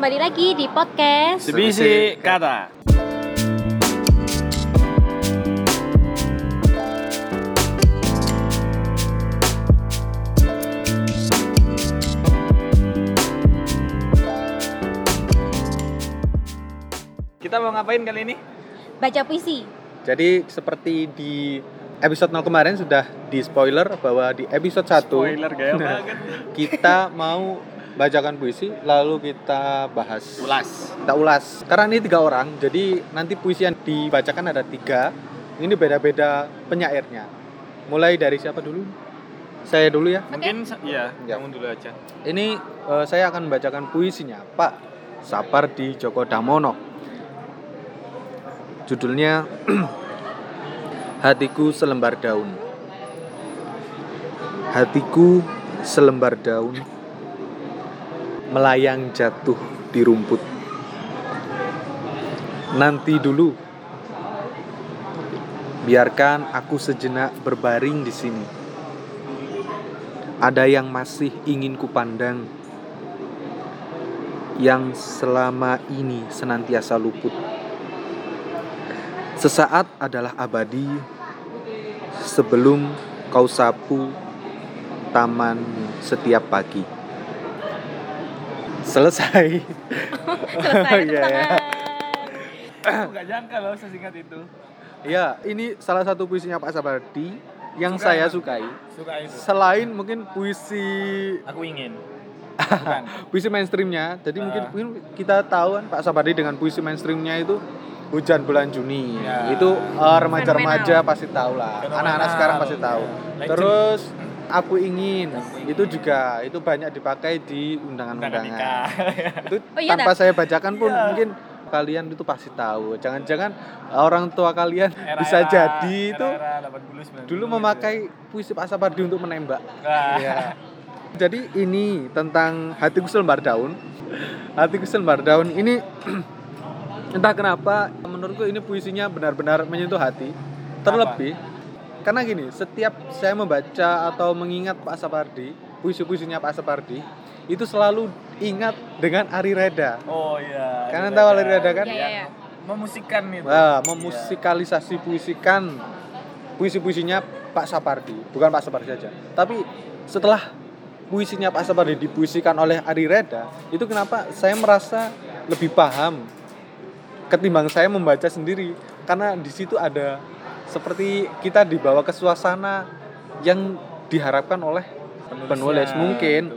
kembali lagi di podcast Sebisi kata. Kita mau ngapain kali ini? baca puisi. Jadi seperti di episode 0 kemarin sudah di spoiler bahwa di episode 1 Spoiler gaya banget. kita mau bacakan puisi lalu kita bahas. Ulas. kita ulas. Karena ini tiga orang jadi nanti puisi yang dibacakan ada tiga. Ini beda-beda penyairnya. Mulai dari siapa dulu? Saya dulu ya. Mungkin iya, Ya. kamu dulu aja. ini eh, saya akan membacakan puisinya Pak Sapardi Djoko Damono. Judulnya Hatiku Selembar Daun. Hatiku selembar daun melayang jatuh di rumput. Nanti dulu. Biarkan aku sejenak berbaring di sini. Ada yang masih ingin kupandang. Yang selama ini senantiasa luput. Sesaat adalah abadi. Sebelum kau sapu taman setiap pagi. Selesai. Selesai Iya, tepuk ya. Aku nggak nyangka loh sesingkat itu. Ya, ini salah satu puisinya Pak Sabardi yang Suka saya sukai. Suka itu. Selain mungkin puisi Aku ingin. Bukan. puisi mainstreamnya jadi mungkin, Ah. mungkin kita tahu kan Pak Sapardi dengan puisi mainstreamnya itu hujan bulan Juni Ya. itu eh, remaja-remaja Fenomenal. pasti tahu lah anak-anak sekarang pasti tahu Ya. terus aku ingin itu juga itu banyak dipakai di Undangan undangan-undangan itu Oh, iya tanpa saya bacakan pun Iya. mungkin kalian itu pasti tahu jangan-jangan orang tua kalian Era-era- bisa jadi itu era-era 80, 90 dulu gitu. memakai puisi Pak Sapardi untuk menembak. Iya. Jadi ini tentang hatiku selembar daun. Hatiku selembar daun ini entah kenapa menurutku ini puisinya benar-benar menyentuh hati. Terlebih karena gini, setiap saya membaca atau mengingat Pak Sapardi, puisi-puisinya Pak Sapardi, itu selalu ingat dengan Ari Reda. Oh iya. Kalian Reda. tahu Ari Reda kan? Iya, iya, iya. Memusikan itu. Nah, memusikalisasi puisikan puisi-puisinya Pak Sapardi, bukan Pak Sapardi saja. Tapi setelah puisinya Pak Sapardi dipuisikan oleh Ari Reda, itu kenapa saya merasa lebih paham ketimbang saya membaca sendiri karena di situ ada seperti kita dibawa ke suasana yang diharapkan oleh penulis. Mungkin.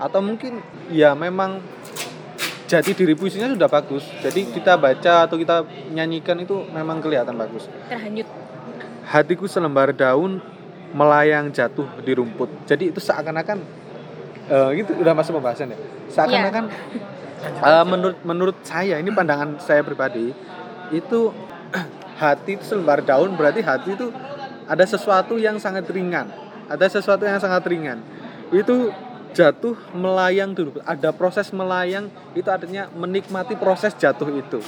Atau mungkin ya memang jati diri puisinya sudah bagus. Jadi kita baca atau kita nyanyikan itu memang kelihatan bagus. Terhanyut. hatiku selembar daun melayang jatuh di rumput. Jadi itu seakan-akan eh, itu udah masuk pembahasan ya? Seakan-akan eh, menurut menurut saya ini pandangan saya pribadi itu hati itu selembar daun berarti hati itu ada sesuatu yang sangat ringan. Ada sesuatu yang sangat ringan. Itu jatuh melayang dulu. Ada proses melayang itu artinya menikmati proses jatuh itu.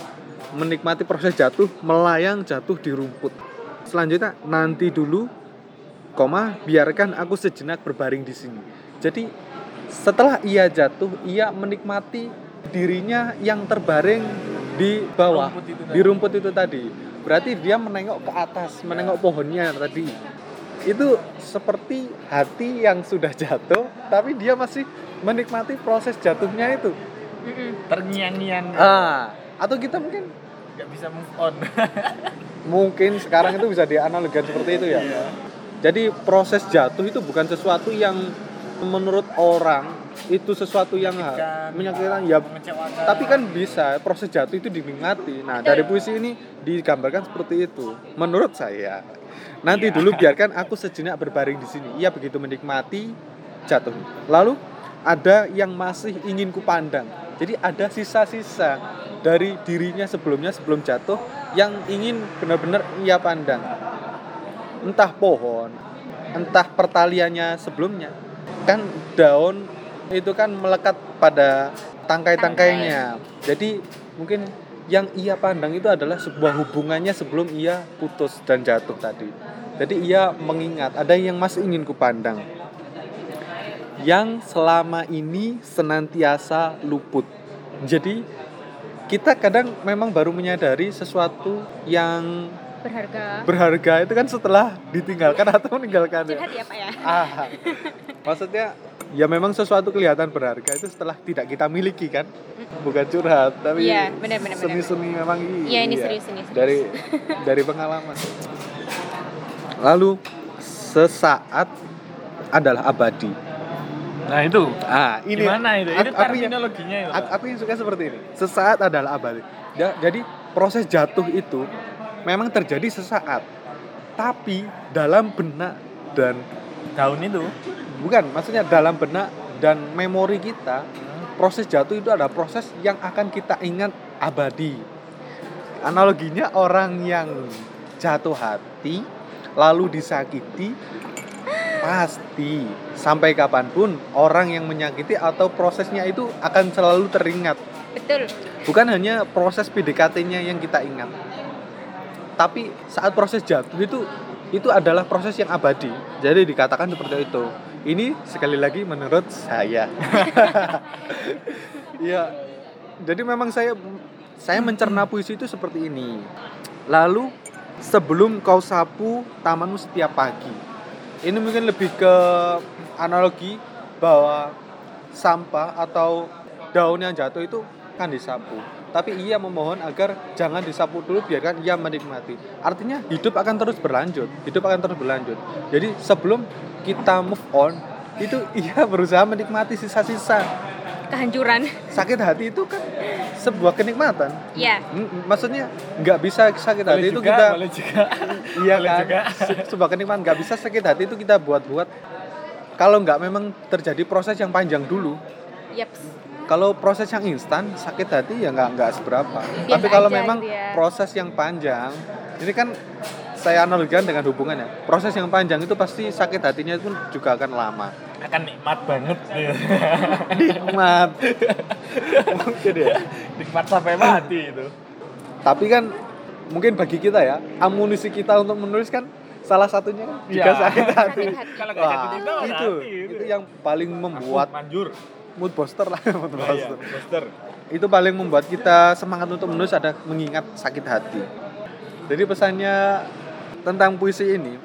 Menikmati proses jatuh melayang jatuh di rumput. Selanjutnya nanti dulu koma biarkan aku sejenak berbaring di sini. Jadi setelah ia jatuh ia menikmati dirinya yang terbaring di bawah Rumput di rumput itu tadi berarti dia menengok ke atas menengok pohonnya tadi itu seperti hati yang sudah jatuh tapi dia masih menikmati proses jatuhnya itu. Terngiang-ngiang. ah atau kita mungkin Gak bisa move on. mungkin sekarang itu bisa dianalogikan seperti itu ya Iya. jadi proses jatuh itu bukan sesuatu yang menurut orang itu sesuatu yang Menyakitkan, menyakitkan ya. mengecewakan. tapi kan bisa proses jatuh itu dinikmati nah dari puisi ini digambarkan seperti itu menurut saya. Nanti Iya. dulu biarkan aku sejenak berbaring di sini. Ia begitu menikmati jatuh. Lalu ada yang masih ingin kupandang. Jadi ada sisa-sisa dari dirinya sebelumnya sebelum jatuh yang ingin benar-benar ia pandang. Entah pohon entah pertaliannya sebelumnya kan daun itu kan melekat pada tangkai-tangkainya. Jadi mungkin yang ia pandang itu adalah sebuah hubungannya sebelum ia putus dan jatuh tadi. Jadi ia mengingat ada yang masih ingin kupandang. Yang selama ini senantiasa luput. Jadi kita kadang memang baru menyadari sesuatu yang Berharga. berharga itu kan setelah ditinggalkan atau meninggalkan ya. Curhat ya Pak ya. Ah, maksudnya ya memang sesuatu kelihatan berharga itu setelah tidak kita miliki kan, bukan curhat tapi Iya, benar, benar, benar, seni-seni memang Iya, ini serius, ini serius. dari dari pengalaman. Lalu sesaat adalah abadi. Nah itu. Ah, ini Gimana itu? Yang- terminologinya itu. Aku, aku yang suka seperti ini. Sesaat adalah abadi. Ja- Jadi proses jatuh itu memang terjadi sesaat, tapi dalam benak dan Daun itu. bukan, maksudnya dalam benak dan memori kita, proses jatuh itu adalah proses yang akan kita ingat abadi. Analoginya orang yang jatuh hati lalu disakiti pasti sampai kapan pun orang yang menyakiti atau prosesnya itu akan selalu teringat Betul. bukan hanya proses PDKT-nya yang kita ingat tapi saat proses jatuh itu itu adalah proses yang abadi. Jadi dikatakan seperti itu. Ini sekali lagi menurut saya. Ya jadi memang saya saya mencerna puisi itu seperti ini. Lalu sebelum kau sapu tamanmu setiap pagi. Ini mungkin lebih ke analogi bahwa sampah atau daun yang jatuh itu kan disapu tapi ia memohon agar jangan disapu dulu biarkan ia menikmati artinya hidup akan terus berlanjut hidup akan terus berlanjut jadi sebelum kita move on itu ia berusaha menikmati sisa-sisa Kehancuran. sakit hati itu kan sebuah kenikmatan Iya. Maksudnya nggak bisa sakit hati Boleh itu juga, kita boleh juga. iya Boleh kan juga. Se- sebuah kenikmatan nggak bisa sakit hati itu kita buat-buat kalau nggak memang terjadi proses yang panjang dulu Yaps. Kalau proses yang instan sakit hati ya nggak nggak seberapa Biasa tapi kalau memang gitu ya. proses yang panjang ini kan saya analogikan dengan hubungannya proses yang panjang itu pasti sakit hatinya pun juga akan lama Akan nikmat banget. nikmat mungkin ya nikmat sampai mati itu. tapi kan mungkin bagi kita ya amunisi kita untuk menulis kan salah satunya kan juga Iya. sakit hati Sakit hati. Kalau nggak Wah, itu hati, itu. itu yang paling membuat manjur. Mood booster lah mood Nah, iya, booster poster. itu paling membuat kita semangat untuk menulis ada mengingat sakit hati. Jadi pesannya tentang puisi ini,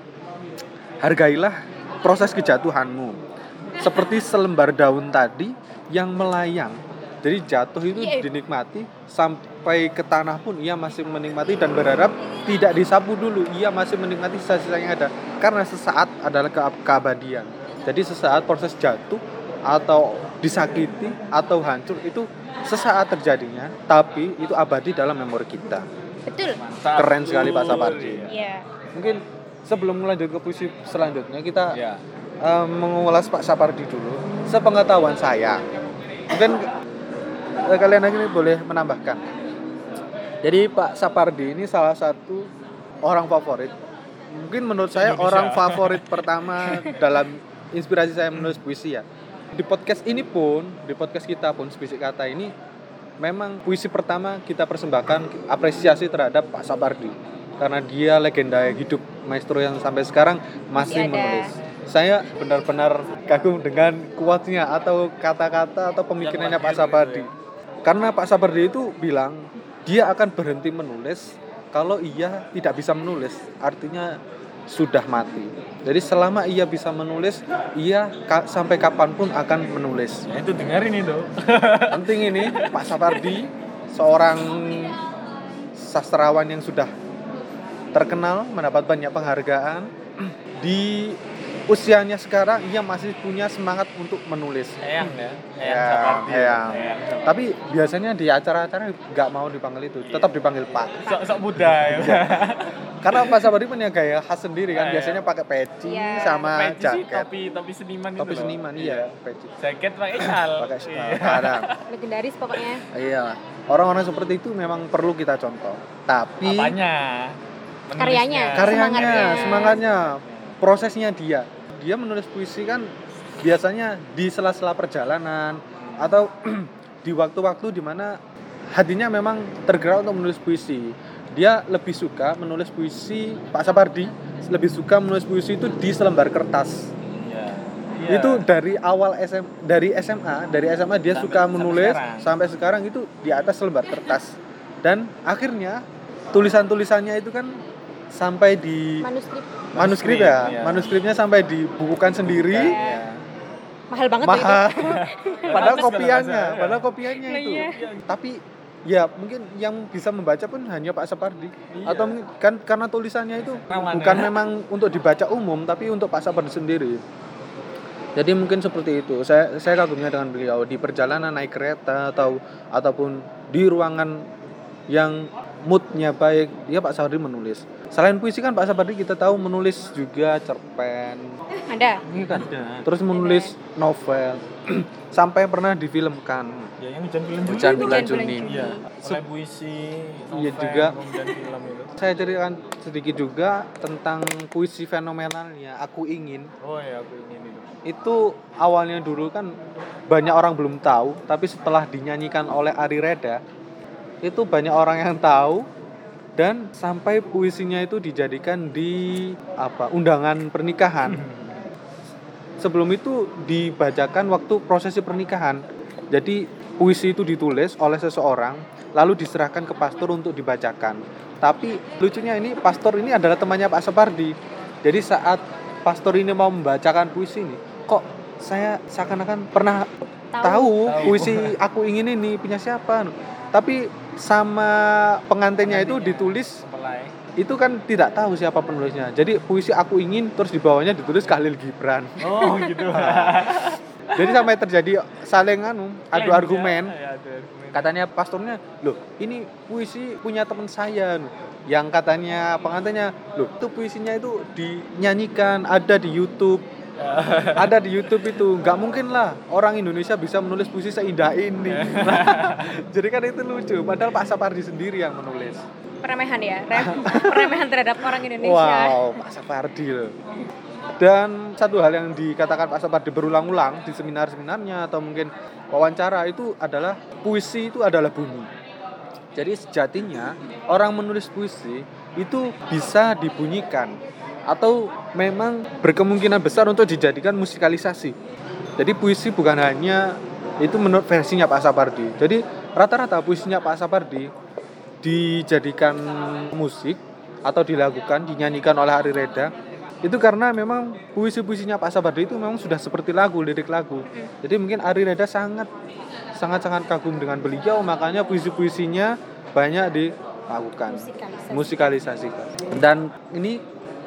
hargailah proses kejatuhanmu. Seperti selembar daun tadi yang melayang. Jadi jatuh itu Iya. dinikmati sampai ke tanah pun ia masih menikmati dan berharap tidak disapu dulu. Ia masih menikmati sisa-sisa yang ada karena sesaat adalah ke- keabadian. Jadi sesaat proses jatuh atau disakiti atau hancur itu sesaat terjadinya, tapi itu abadi dalam memori kita. Betul. Mantap. Keren sekali Pak Uh, Sapardi. iya. Mungkin sebelum melanjut ke puisi selanjutnya kita Iya. eh, mengulas Pak Sapardi dulu. Sepengetahuan saya, mungkin eh, kalian lagi boleh menambahkan. Jadi Pak Sapardi ini salah satu orang favorit. Mungkin menurut saya Indonesia. orang favorit pertama dalam inspirasi saya menulis puisi ya. Di podcast ini pun, di podcast kita pun Sebisik Kata ini memang puisi pertama kita persembahkan apresiasi terhadap Pak Sapardi karena dia legenda hidup maestro yang sampai sekarang masih menulis. Saya benar-benar kagum dengan kuatnya atau kata-kata atau pemikirannya Pak gitu Sapardi. ya. Karena Pak Sapardi itu bilang dia akan berhenti menulis kalau ia tidak bisa menulis. Artinya sudah mati. Jadi selama ia bisa menulis, ia ka- sampai kapan pun akan menulis. Ya, itu dengerin itu. Penting ini Pak Sapardi seorang sastrawan yang sudah terkenal mendapat banyak penghargaan di usianya sekarang ia masih punya semangat untuk menulis. Eyang ya. Eyang Ya, eyang. Eyang Sapardi. Tapi biasanya di acara-acara nggak mau dipanggil itu, tetap dipanggil Pak. sok-sok muda ya. Karena Pak Sapardi punya gaya khas sendiri kan, Iya, biasanya pakai peci Iya. sama Peci sih, jaket. topi topi seniman itu Topi loh. seniman iya, peci. Jaket pakai shal. Pakai Iya. Legendaris pokoknya. Iya. Orang-orang seperti itu memang perlu kita contoh. Tapi Apanya? Menulisnya. Karyanya. karyanya, Semangatnya. semangatnya, prosesnya dia. Dia menulis puisi kan biasanya di sela-sela perjalanan atau di waktu-waktu di mana hatinya memang tergerak untuk menulis puisi. Dia lebih suka menulis puisi Pak Sapardi lebih suka menulis puisi itu di selembar kertas. Iya. Iya. itu dari awal SM dari SMA dari SMA dia Sampai- suka sampai menulis sekarang. sampai sekarang itu di atas lembar kertas dan akhirnya tulisan-tulisannya itu kan sampai di Manuskrip manuskrip Manuskrip, ya iya. manuskripnya sampai dibukukan sendiri Iya. mahal banget itu. mahal padahal Bagus kopiannya padahal kopiannya Nah, itu iya. tapi ya mungkin yang bisa membaca pun hanya Pak Sapardi Iya. atau mungkin- kan karena tulisannya itu Namanya. bukan memang untuk dibaca umum tapi untuk Pak Sapardi sendiri jadi mungkin seperti itu saya saya kagumnya dengan beliau di perjalanan naik kereta atau ataupun di ruangan yang moodnya baik dia Pak Sapardi menulis selain puisi kan Pak Sapardi kita tahu menulis juga cerpen ada ini kan Ada. terus menulis novel sampai pernah difilmkan Ya yang hujan film Hujan juga. bulan Hujan bulan Juni. Juni. Iya. Mulai puisi, Iya novel, juga. kemudian film itu. saya ceritakan sedikit juga tentang puisi fenomenalnya aku ingin Oh ya aku ingin itu. itu awalnya dulu kan banyak orang belum tahu tapi setelah dinyanyikan oleh Ari Reda itu banyak orang yang tahu dan sampai puisinya itu dijadikan di apa undangan pernikahan. Sebelum itu dibacakan waktu prosesi pernikahan. Jadi puisi itu ditulis oleh seseorang lalu diserahkan ke pastor untuk dibacakan. Tapi lucunya ini pastor ini adalah temannya Pak Separdi. Jadi saat pastor ini mau membacakan puisi ini kok saya seakan-akan pernah tahu, tahu, Tahu. puisi aku ingin ini punya siapa? Tapi sama pengantinnya itu ditulis itu kan tidak tahu siapa penulisnya. Jadi puisi aku ingin terus di bawahnya ditulis Khalil Gibran. Oh gitu. jadi sampai terjadi saling anu adu argumen. Ya, adu argumen. katanya pastornya loh ini puisi punya teman saya loh." yang katanya pengantinnya loh itu puisinya itu dinyanyikan ada di YouTube ada di YouTube itu nggak mungkin lah orang Indonesia bisa menulis puisi seindah ini jadi kan itu lucu padahal Pak Sapardi sendiri yang menulis peremehan ya rem- peremehan terhadap orang Indonesia Wow, Pak Sapardi loh. Dan satu hal yang dikatakan Pak Sapardi berulang-ulang di seminar-seminarnya atau mungkin wawancara itu adalah puisi itu adalah bunyi. Jadi sejatinya orang menulis puisi itu bisa dibunyikan atau memang berkemungkinan besar untuk dijadikan musikalisasi. Jadi puisi bukan hanya itu menurut versinya Pak Sapardi. Jadi rata-rata puisinya Pak Sapardi dijadikan musik atau dilakukan dinyanyikan oleh Ari Reda itu karena memang puisi-puisinya Pak Sabardi itu memang sudah seperti lagu lirik lagu jadi mungkin Ari Reda sangat sangat sangat kagum dengan beliau makanya puisi-puisinya banyak dilakukan musikalisasi musikalisasikan dan ini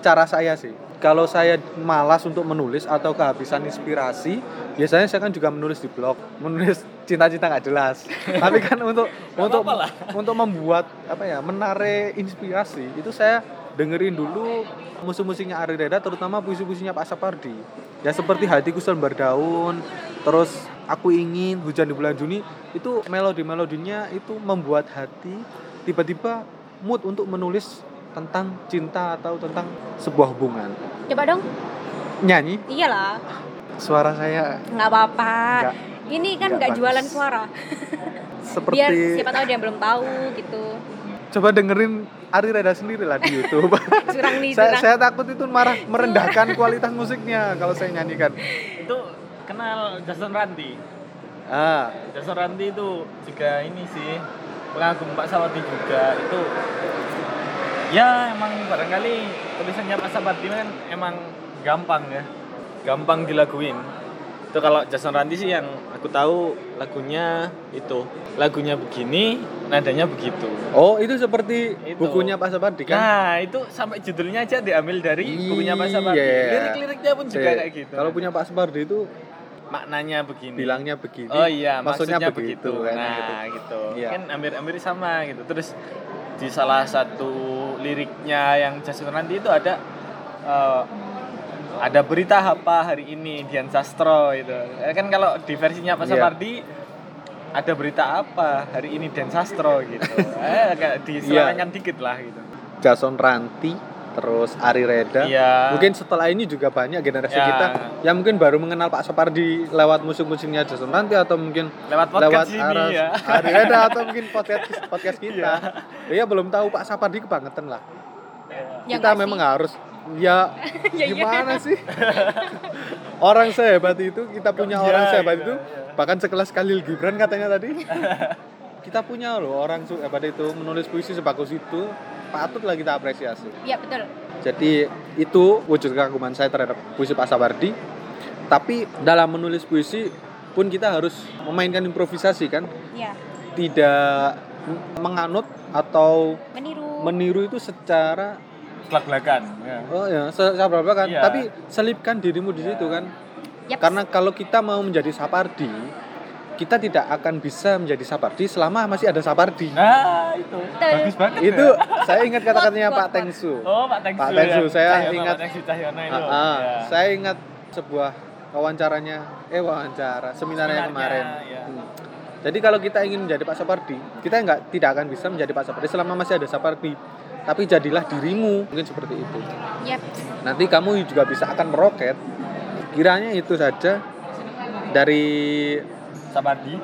cara saya sih. Kalau saya malas untuk menulis atau kehabisan inspirasi biasanya saya kan juga menulis di blog. Menulis cinta-cinta nggak jelas. Tapi kan untuk untuk apa-apa lah. untuk membuat apa ya menarik inspirasi itu saya dengerin dulu musik-musiknya Ari Reda terutama puisi-puisinya Pak Sapardi ya seperti hatiku selembar daun terus aku ingin hujan di bulan Juni itu melodi-melodinya itu membuat hati tiba-tiba mood untuk menulis tentang cinta atau tentang sebuah hubungan. Coba dong. Nyanyi? Iyalah. Suara saya nggak apa-apa. Ini kan nggak jualan suara. Seperti biar siapa tahu dia belum tahu gitu. Coba dengerin Ari Reda sendiri lah di YouTube. Curang nih saya, curang. saya takut itu marah merendahkan kualitas musiknya kalau saya nyanyikan. Itu kenal Jason Ranti. ah. Jason Ranti itu juga ini sih pengagum Pak Sawardi juga. Itu ya emang barangkali tulisannya Pak Sawardi kan emang gampang ya gampang dilaguin itu kalau Jason Ranti sih yang aku tahu lagunya itu lagunya begini nadanya begitu oh itu seperti Itu. bukunya Pak Sapardi kan nah itu sampai judulnya aja diambil dari bukunya Pak Sawardi Iya. lirik-liriknya pun juga Cek, kayak gitu kalau punya Pak Sapardi itu maknanya begini bilangnya begini Oh iya, maksudnya, maksudnya, begitu, begitu. kan Nah, gitu. gitu. Iya. Kan hampir-hampir sama gitu. Terus di salah satu liriknya yang Jason nanti itu ada eh, ada berita apa hari ini Dian Sastro itu. Kan kalau di versinya Pak Iya. Sapardi ada berita apa hari ini Dian Sastro gitu. eh kayak diselewengkan dikit lah gitu. Jason Ranti terus Ari Reda Iya. mungkin setelah ini juga banyak generasi Ya. kita yang mungkin baru mengenal Pak Sapardi lewat musik-musiknya Jason Ranti atau mungkin Lewat podcast ini Aras- ya. Ari Reda atau mungkin podcast podcast kita ya belum tahu Pak Sapardi kebangetan lah Ya kita memang sih? harus ya Ya iya. gimana sih orang sehebat itu kita punya Iya, orang sehebat iya, itu iya. bahkan sekelas Khalil Gibran katanya tadi kita punya loh orang sehebat itu menulis puisi sebagus itu patutlah kita apresiasi Iya betul. jadi itu wujud kekaguman saya terhadap puisi Pak Sabardi tapi dalam menulis puisi pun kita harus memainkan improvisasi kan Iya. tidak menganut atau Meniru. meniru itu secara Belak-belakan. Ya. oh ya se- secara berapa kan Iya. tapi selipkan dirimu di situ kan Yaps. karena kalau kita mau menjadi Sapardi kita tidak akan bisa menjadi Sapardi selama masih ada Sapardi Nah, itu. Bagus banget. itu ya. saya ingat kata-katanya Pak Tengsu Oh, Pak Tengsu. Pak Tengsu, ya. saya Cahyono, ingat- Pak Tengsu Cahyono itu. Ah, ah. Ya. saya ingat sebuah wawancaranya eh wawancara seminarnya Seminarnya, kemarin ya. Hmm. jadi kalau kita ingin menjadi Pak Sapardi kita nggak tidak akan bisa menjadi Pak Sapardi selama masih ada Sapardi tapi jadilah dirimu mungkin seperti itu Yaps. nanti kamu juga bisa akan meroket kiranya itu saja dari Sabardi.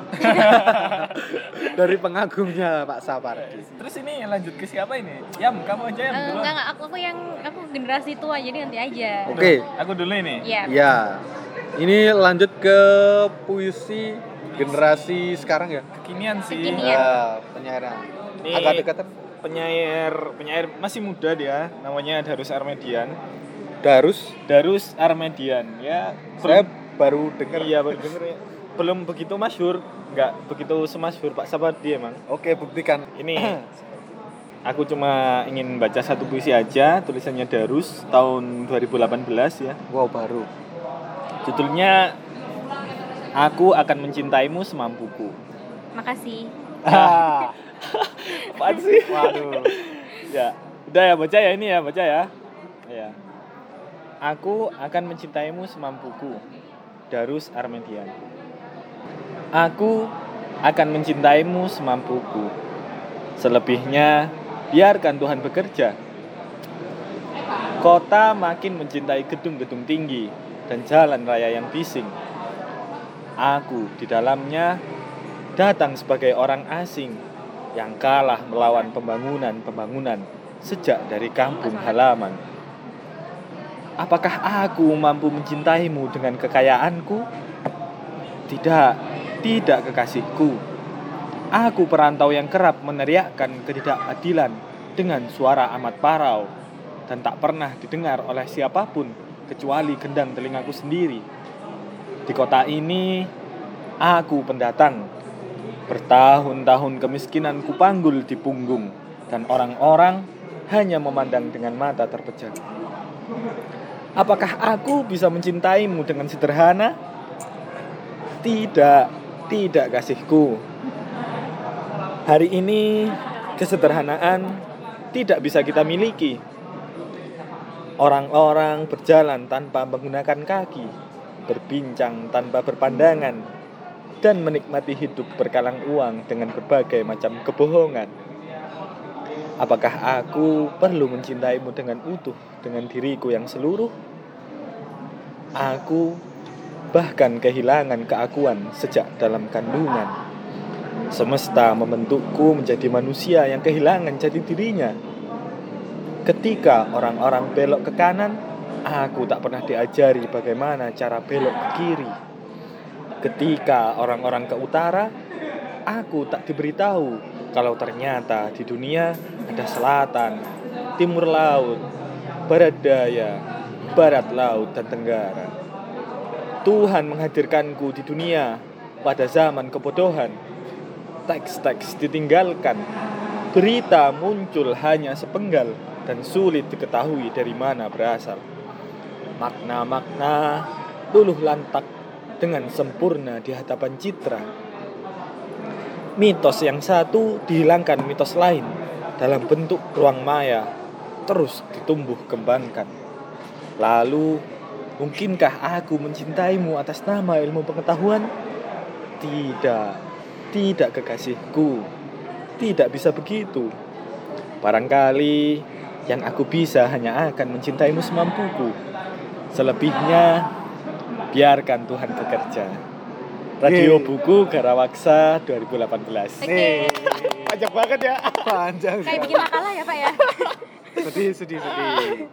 dari pengagumnya Pak Sapardi Terus ini lanjut ke siapa ini? Yam, kamu aja Eh, Yam dulu. enggak enggak aku aku yang aku generasi tua jadi nanti aja. oke Aku dulu ini. Iya. ya ini lanjut ke puisi generasi sekarang ya Kekinian sih. Kekinian. ya penyairan Ini agak dekatan penyair penyair masih muda dia, namanya Darus Armedian. Darus Darus Armedian ya. saya baru dengar Iya, baru denger ya. Belum begitu masyhur, nggak begitu semasyhur Pak Sabardi emang. oke buktikan Ini aku cuma ingin baca satu puisi aja, tulisannya Darus tahun 2018 ya. wow baru Judulnya Aku akan mencintaimu semampuku. Makasih. Ah. Apaan sih? waduh ya, udah ya baca ya ini ya, baca ya. Ya. Aku akan mencintaimu semampuku. Darus Armedian. Aku akan mencintaimu semampuku. Selebihnya biarkan Tuhan bekerja. Kota makin mencintai gedung-gedung tinggi dan jalan raya yang bising. Aku di dalamnya datang sebagai orang asing yang kalah melawan pembangunan-pembangunan sejak dari kampung halaman. Apakah aku mampu mencintaimu dengan kekayaanku? Tidak, tidak kekasihku. Aku perantau yang kerap meneriakkan ketidakadilan dengan suara amat parau dan tak pernah didengar oleh siapa pun kecuali gendang telingaku sendiri. Di kota ini, aku pendatang. Bertahun-tahun kemiskinan kupanggul di punggung dan orang-orang hanya memandang dengan mata terpejam. Apakah aku bisa mencintaimu dengan sederhana? Tidak, tidak kasihku. Hari ini kesederhanaan tidak bisa kita miliki. Orang-orang berjalan tanpa menggunakan kaki, berbincang tanpa berpandangan, dan menikmati hidup berkalang uang dengan berbagai macam kebohongan. Apakah aku perlu mencintaimu dengan utuh dengan diriku yang seluruh? Aku bahkan kehilangan keakuan sejak dalam kandungan. Semesta membentukku menjadi manusia yang kehilangan jati dirinya. Ketika orang-orang belok ke kanan, aku tak pernah diajari bagaimana cara belok ke kiri. Ketika orang-orang ke utara, aku tak diberitahu kalau ternyata di dunia ada selatan, timur laut, barat daya, barat laut, dan tenggara. Tuhan menghadirkanku di dunia pada zaman kebodohan. Teks-teks ditinggalkan, berita muncul hanya sepenggal dan sulit diketahui dari mana berasal. Makna-makna luluh lantak dengan sempurna di hadapan citra. Mitos yang satu dihilangkan mitos lain dalam bentuk ruang maya terus ditumbuh kembangkan. Lalu, mungkinkah aku mencintaimu atas nama ilmu pengetahuan? Tidak, tidak kekasihku. Tidak bisa begitu. Barangkali yang aku bisa hanya akan mencintaimu semampuku. Selebihnya, biarkan Tuhan bekerja. Radio Yeay. Buku Garawaksa 2018. Oke. Panjang banget ya. panjang Kayak bikin makalah ya, Pak ya. sedih sedih sedih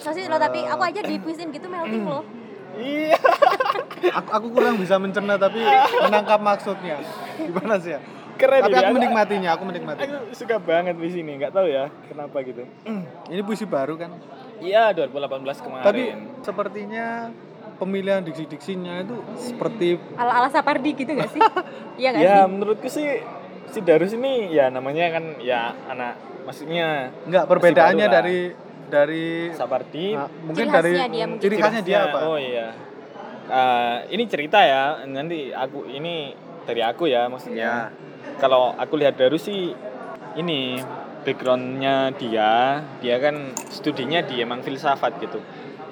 Soalnya lo tapi aku aja dipuisin gitu melting loh. Iya. Aku, aku kurang bisa mencerna tapi menangkap maksudnya. Gimana sih ya? Keren Tapi ini, aku aku- menikmatinya, aku menikmatinya. Aku suka banget di sini, nggak tahu ya kenapa gitu. Ini puisi baru kan? Iya, 2018 kemarin. Tapi sepertinya pemilihan diksi-diksinya itu seperti Ala-ala Sapardi gitu gak sih? Iya gak ya sih? menurutku sih si Darus ini ya namanya kan ya anak maksudnya enggak perbedaannya dari dari Sapardi nah, mungkin Ciri dari dia mungkin. ciri khasnya dia apa? Oh iya. Eh, ini cerita ya, nanti aku ini dari aku ya maksudnya. Kalau aku lihat Darus sih ini backgroundnya dia, dia kan studinya di emang filsafat gitu.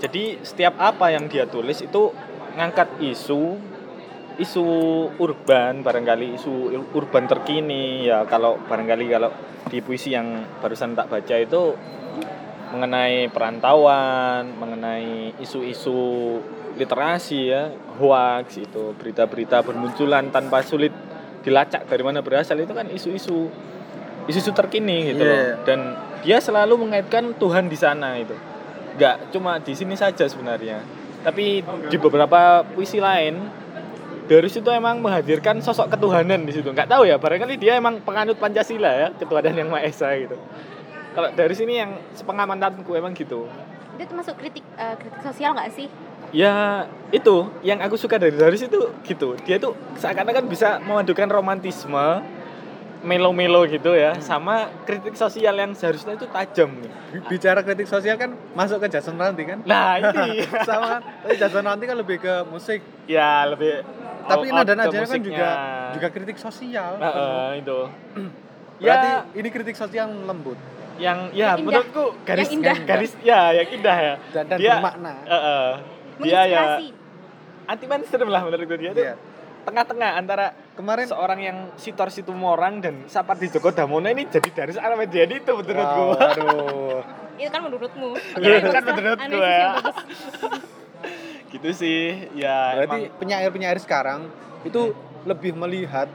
Jadi setiap apa yang dia tulis itu ngangkat isu isu urban barangkali isu urban terkini ya kalau barangkali kalau di puisi yang barusan tak baca itu mengenai perantauan, mengenai isu-isu literasi ya, hoax itu, berita-berita bermunculan tanpa sulit dilacak dari mana berasal itu kan isu-isu isu-isu terkini gitu Iya. loh. Dan dia selalu mengaitkan Tuhan di sana itu. Enggak cuma di sini saja sebenarnya. Tapi di beberapa puisi lain Darus itu emang menghadirkan sosok ketuhanan di situ. Nggak tahu ya, barangkali dia emang penganut Pancasila ya, ketuhanan yang Maha Esa gitu. Kalau Darus ini yang sepengamatanku emang gitu. Itu termasuk kritik eh, kritik sosial gak sih? Ya itu yang aku suka dari Darus itu gitu. Dia tuh seakan-akan bisa memadukan romantisme, melo-melo gitu ya, sama kritik sosial yang seharusnya itu tajam. Bi- Bicara kritik sosial kan masuk ke Jason Ranti kan? Nah ini Sama kan? Tapi Jason Ranti kan lebih ke musik. ya lebih Tapi ke nada-nadanya kan juga juga kritik sosial. Heeh, itu. Berarti ya ini kritik sosial yang lembut yang ya Yang menurutku garis Yang indah. garis ya yang indah ya. dan, dan Dia- bermakna. Heeh. dia ya Menginspirasi. anti mainstream lah menurutku dia tuh Iya. tengah-tengah antara Kemarin seorang yang Sitor Situmorang dan Sapardi Djoko Damono ini jadi dari Ahmad Dhani itu menurutku. Wow, aduh. Itu kan menurutmu. Ya, itu kan menurutku ya. gitu sih. Ya Berarti emang penyair-penyair sekarang itu lebih melihat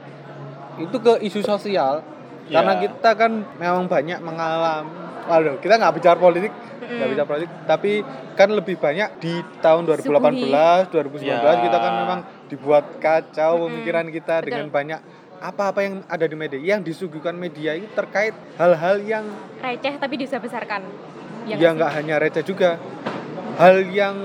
itu ke isu sosial Ya. karena kita kan memang banyak mengalami waduh kita nggak bicara politik nggak Mm-mm. bicara politik tapi kan lebih banyak di tahun 2018 2019 Ya. kita kan memang dibuat kacau Mm-mm. pemikiran kita Betul. dengan banyak apa-apa yang ada di media yang disuguhkan media itu terkait hal-hal yang Receh tapi disebesarkan. Ya yang nggak nggak hanya receh juga hal yang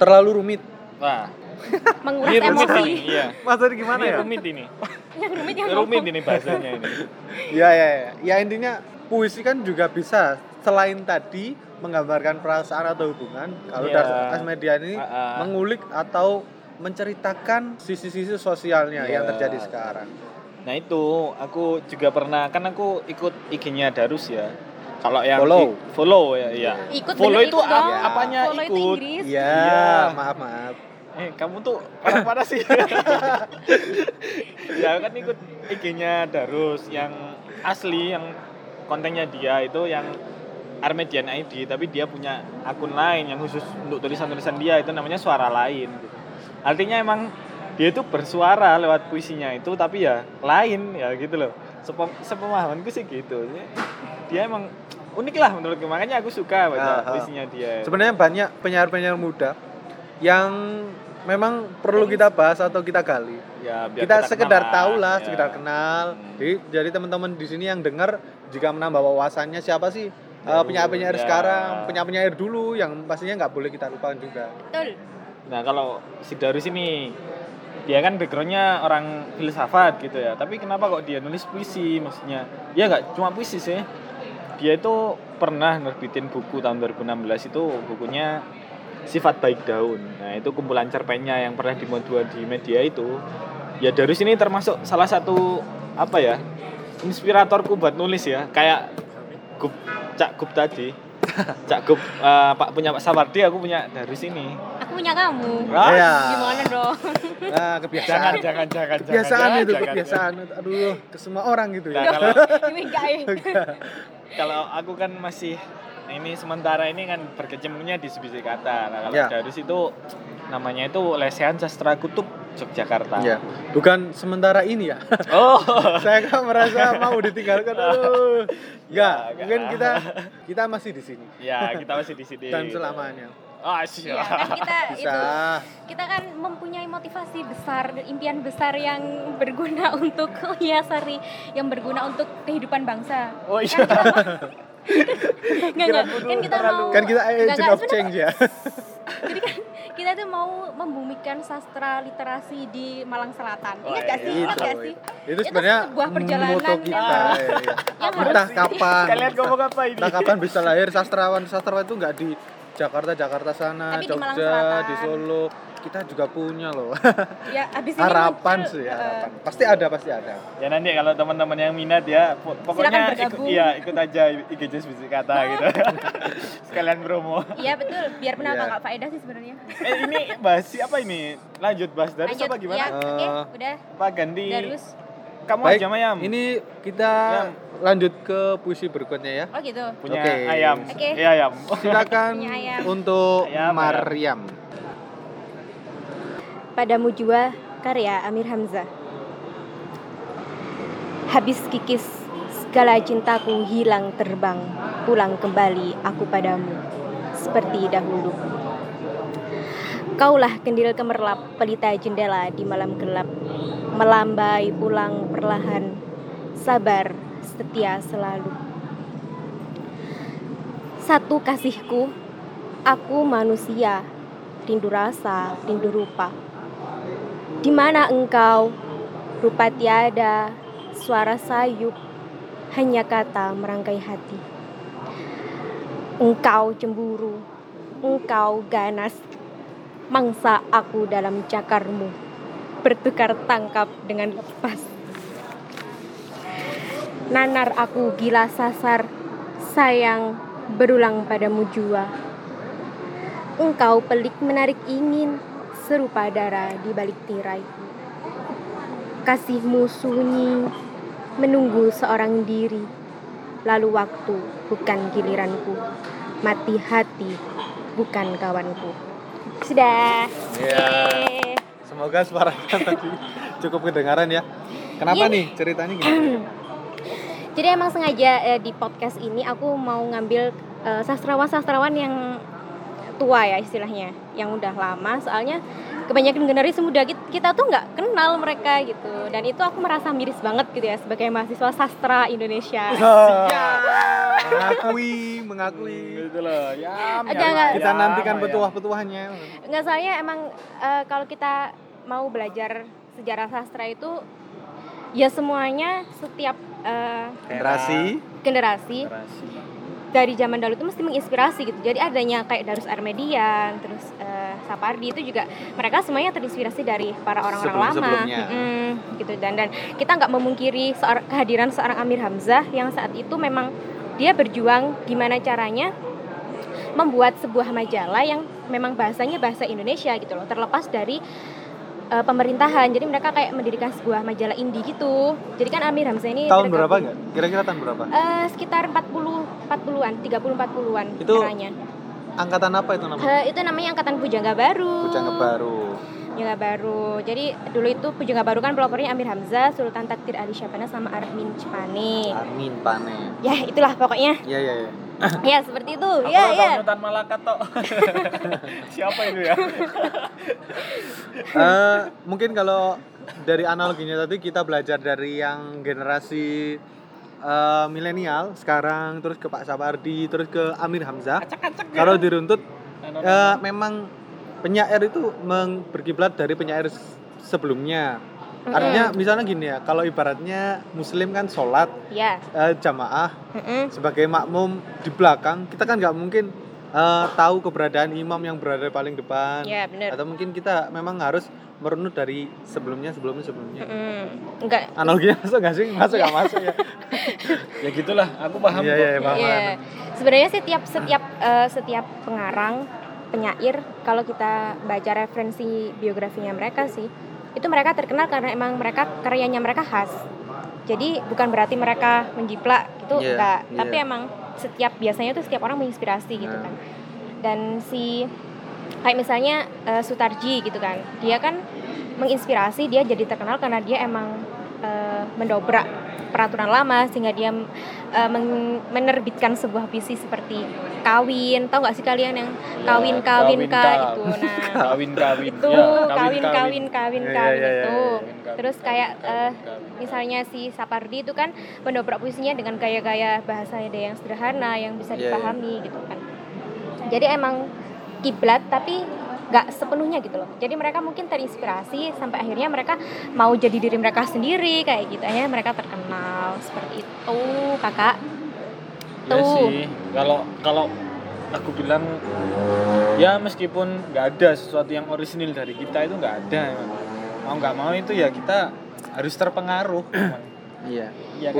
terlalu rumit wah? menguras ini rumit emosi. ini. Iya. maksudnya gimana Ini ya rumit ini. yang rumit yang Rumit ngomong. ini bahasanya ini. Ya ya ya. Ya intinya puisi kan juga bisa selain tadi menggambarkan perasaan atau hubungan. Kalau Iya. dari As Media ini Ah, ah. mengulik atau menceritakan sisi-sisi sosialnya Iya. yang terjadi sekarang. Nah itu aku juga pernah kan aku ikut IG-nya Darus ya. Kalau yang Follow. follow ya, iya. Ikut follow itu ikut dong. apanya Follow itu ikut? Inggris. Iya, Iya. maaf maaf. Eh, kamu tuh orang mana sih? ya kan ikut IG-nya Darus yang asli yang kontennya dia itu yang Armedian ID tapi dia punya akun lain yang khusus untuk tulisan-tulisan dia itu namanya suara lain gitu. Artinya emang dia itu bersuara lewat puisinya itu tapi ya lain ya gitu loh. Sepem- sepemahamanku sih gitu. Dia emang unik lah menurutku makanya aku suka baca Ah, ah. puisinya dia. Sebenarnya banyak penyair-penyair muda yang memang perlu kita bahas atau kita gali. Ya, biar kita, sekedar kenal tahu lah, ya. sekedar kenal. Hmm. Jadi jadi teman-teman di sini yang dengar jika menambah wawasannya siapa sih uh, Jauh, penyair-penyair ya. sekarang, penyair-penyair dulu yang pastinya nggak boleh kita lupakan juga. Betul. Nah kalau si Darus ini dia kan backgroundnya orang filsafat gitu ya. Tapi kenapa kok dia nulis puisi maksudnya? Ya nggak cuma puisi sih. Dia itu pernah nerbitin buku tahun 2016 itu bukunya Sifat Baik Daun. Nah itu kumpulan cerpennya yang pernah dimuat dua di media itu. Ya Darus ini termasuk salah satu apa ya inspiratorku buat nulis ya. Kayak Gup, Cak Gup tadi. Cak Gup eh, Pak punya Pak Sawardi, aku punya Darus ini. Aku punya kamu. Ah, Iya. Gimana dong? Nah, kebiasaan. jangan jangan jangan kebiasaan jangan, itu jangan. kebiasaan aduh ke semua orang gitu Nah, ya kalau Ini ya. kalau aku kan masih ini sementara ini kan berkecimpungnya di sebisi kata nah kalau Ya. Darus itu namanya itu lesehan sastra kutub Yogyakarta. Ya. Bukan sementara ini ya. Oh. Saya kan merasa mau ditinggalkan. Aduh. Enggak Ya, mungkin kita kita masih di sini. Ya kita masih di sini. Dan selamanya. Ah, Iya kan kita Bisa. itu kita kan mempunyai motivasi besar, impian besar yang berguna untuk oh iya sorry, yang berguna untuk kehidupan bangsa. Oh, Kan iya. kita mau- Nggak, nggak. kan kita mau Kan kita nggak, agent of change ya. Jadi kan kita tuh mau membumikan sastra literasi di Malang Selatan. Oh, Ingat gak sih? iya. Ingat gak Itu, sih? itu sebenarnya sebuah perjalanan moto kita. ya, ya. yang Entah kapan. Kalian ngomong apa ini? Entah kapan bisa lahir sastrawan sastrawan itu nggak di Jakarta Jakarta sana, Tapi di Malang Jogja, Selatan. di Solo. Kita juga punya loh. Ya, abis ini harapan muncul, sih, eh, harapan. Pasti ada, pasti ada. Ya nanti kalau teman-teman yang minat ya, po- pokoknya ikut, iya ikut aja IGJS Bisik Kata gitu. Sekalian promo. Iya betul, biar menambah Iya. nggak faedah sih sebenarnya. Eh ini bahas apa ini? Lanjut bahas dari apa gimana? ya, oke, Eh, udah. Apa ganti? Darus. Kamu Baik, aja Mayam. ini kita Yam. Lanjut ke puisi berikutnya ya. Oh gitu. punya Oke. ayam. Oke. Iya ayam. Silakan Punya ayam. untuk Ayam. Maryam. Padamu jua karya Amir Hamzah. Habis kikis segala cintaku hilang terbang, pulang kembali aku padamu seperti dahulu. Kaulah kendil kemerlap pelita jendela di malam gelap, melambai pulang perlahan, sabar setia selalu. Satu kasihku, aku manusia, rindu rasa, rindu rupa. Di mana engkau? Rupa tiada, suara sayup, hanya kata merangkai hati. Engkau cemburu, engkau ganas, mangsa aku dalam cakarmu, bertukar tangkap dengan lepas. Nanar aku gila sasar, sayang berulang padamu jua. Engkau pelik menarik ingin, serupa darah di balik tirai. Kasihmu sunyi, menunggu seorang diri. Lalu waktu bukan giliranku, mati hati bukan kawanku. Sudah. Yeay. Semoga suaranya tadi cukup kedengaran ya. Kenapa Iya. nih ceritanya gimana? Jadi emang sengaja eh, di podcast ini aku mau ngambil eh, sastrawan-sastrawan yang tua ya istilahnya, yang udah lama. Soalnya kebanyakan generasi muda kita, tuh nggak kenal mereka gitu. Dan itu aku merasa miris banget gitu ya sebagai mahasiswa sastra Indonesia. mengakui, mengakui. Gitu loh. Enggak, yam, enggak. Kita nantikan ayam. petuah-petuahnya. Nggak soalnya emang eh, kalau kita mau belajar sejarah sastra itu ya semuanya setiap eh, Generasi. generasi Generasi. dari zaman dahulu itu mesti menginspirasi gitu. Jadi adanya kayak Darus Armedian, terus eh, Sapardi itu juga mereka semuanya terinspirasi dari para orang-orang lama, Sebelum-sebelumnya. Mm-mm, gitu. Dan dan kita nggak memungkiri seorang, kehadiran seorang Amir Hamzah yang saat itu memang dia berjuang gimana caranya membuat sebuah majalah yang memang bahasanya bahasa Indonesia gitu loh, terlepas dari eh, pemerintahan. Jadi mereka kayak mendirikan sebuah majalah indie gitu. Jadi kan Amir Hamzah ini Tahun berapa enggak? Kira-kira tahun berapa? Eh, sekitar 40 40-an, 30 40-an Itu eranya. Angkatan apa itu namanya? Eh, itu namanya angkatan Pujangga Baru. Pujangga Baru. Pujangga Baru. Jadi dulu itu Pujangga Baru kan pelopornya Amir Hamzah, Sultan Takdir Ali Syabana sama Armin Cepane. Amin Pane. Ya, itulah pokoknya. Iya iya iya. ya, seperti itu. Aku Ya, ya. Nutan Malaka tok. Siapa itu ya? Eh, mungkin kalau dari analoginya tadi kita belajar dari yang generasi eh, milenial sekarang terus ke Pak Sapardi terus ke Amir Hamzah. Kalau diruntut eh, memang penyair itu berkiblat dari penyair s- sebelumnya. Artinya misalnya gini ya, kalau ibaratnya muslim kan sholat Ya. eh, jamaah Mm-mm. sebagai makmum di belakang, kita kan nggak mungkin eh, tahu keberadaan imam yang berada paling depan. Ya, benar. Atau mungkin kita memang harus merunut dari sebelumnya, sebelumnya, sebelumnya. Mm-mm. Enggak. Analoginya masuk nggak sih? Masuk nggak masuk ya? ya gitulah, aku paham Iya, kok. iya, iya, paham. Iya. Sebenarnya setiap setiap eh, setiap pengarang penyair kalau kita baca referensi biografinya mereka sih itu mereka terkenal karena emang mereka karyanya mereka khas. Jadi bukan berarti mereka menjiplak gitu Iya, enggak, iya. tapi emang setiap biasanya tuh setiap orang menginspirasi gitu Nah. kan. Dan si kayak misalnya eh, Sutarji gitu kan. Dia kan menginspirasi dia jadi terkenal karena dia emang eh, mendobrak peraturan lama sehingga dia uh, menerbitkan sebuah puisi seperti kawin. Tahu nggak sih kalian yang kawin kawin ka itu nah. Kawin kawin. Itu ya, kawin kawin kawin kawin. iya, iya, itu iya. terus kayak uh, misalnya si Sapardi itu kan mendobrak puisinya dengan gaya-gaya bahasa yang sederhana yang bisa dipahami gitu kan. Jadi emang kiblat tapi nggak sepenuhnya gitu loh jadi mereka mungkin terinspirasi sampai akhirnya mereka mau jadi diri mereka sendiri kayak gitu akhirnya mereka terkenal seperti itu kakak Ya Tuh. sih, kalau kalau aku bilang ya meskipun nggak ada sesuatu yang orisinil dari kita itu nggak ada emang. mau nggak mau itu ya kita harus terpengaruh. Iya. Iya kan?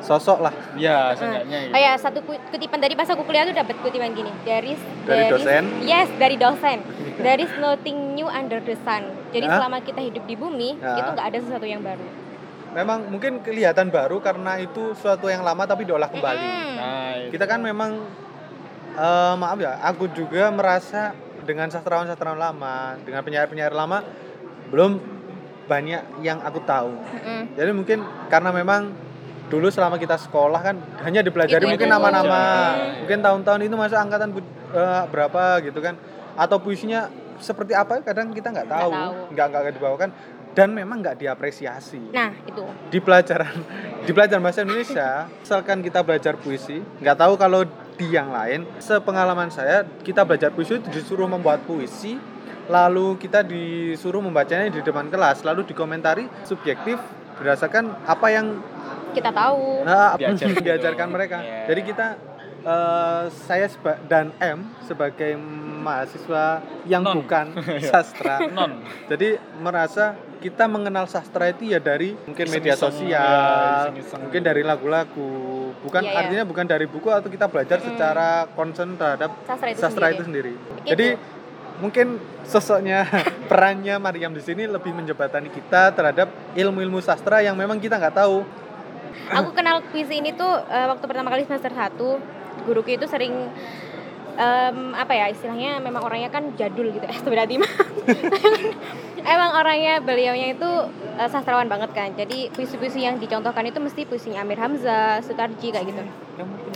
Sosok lah ya seenggaknya Oh ya satu ku- kutipan tadi pas aku kuliah tuh dapat kutipan gini dari Dari dosen? yes dari dosen there is nothing new under the sun jadi Hah? selama kita hidup di bumi Ya. itu nggak ada sesuatu yang baru memang mungkin kelihatan baru karena itu suatu yang lama tapi diolah kembali Mm. nah itu. kita kan memang eh, maaf ya aku juga merasa dengan sastrawan-sastrawan lama dengan penyair-penyair lama belum banyak yang aku tahu Mm-mm. jadi mungkin karena memang dulu selama kita sekolah kan hanya dipelajari Itu- mungkin itu nama-nama aja. mungkin tahun-tahun itu masuk angkatan eh, berapa gitu kan atau puisinya seperti apa kadang kita nggak tahu. nggak nggak dibawakan dan memang nggak diapresiasi nah itu di pelajaran di pelajaran bahasa Indonesia misalkan kita belajar puisi nggak tahu kalau di yang lain sepengalaman saya kita belajar puisi itu disuruh membuat puisi lalu kita disuruh membacanya di depan kelas lalu dikomentari subjektif berdasarkan apa yang kita tahu nah, Diajar gitu. diajarkan mereka Iya. jadi kita eh, saya seba- dan M sebagai mahasiswa yang Non. bukan sastra non jadi merasa kita mengenal sastra itu ya dari mungkin media sosial, ya, mungkin dari lagu-lagu. Bukan Iya, iya. artinya bukan dari buku atau kita belajar Mm-mm. secara concern terhadap sastra itu sastra sendiri. itu sendiri. Gitu. Jadi mungkin sosoknya perannya Mariam di sini lebih menjembatani kita terhadap ilmu-ilmu sastra yang memang kita nggak tahu. Aku kenal puisi ini tuh eh, waktu pertama kali semester 1 guruku itu sering em, apa ya istilahnya memang orangnya kan jadul gitu. Eh mah emang orangnya beliaunya itu eh, sastrawan banget kan. Jadi puisi-puisi yang dicontohkan itu mesti puisinya Amir Hamzah, Sutarji kayak gitu.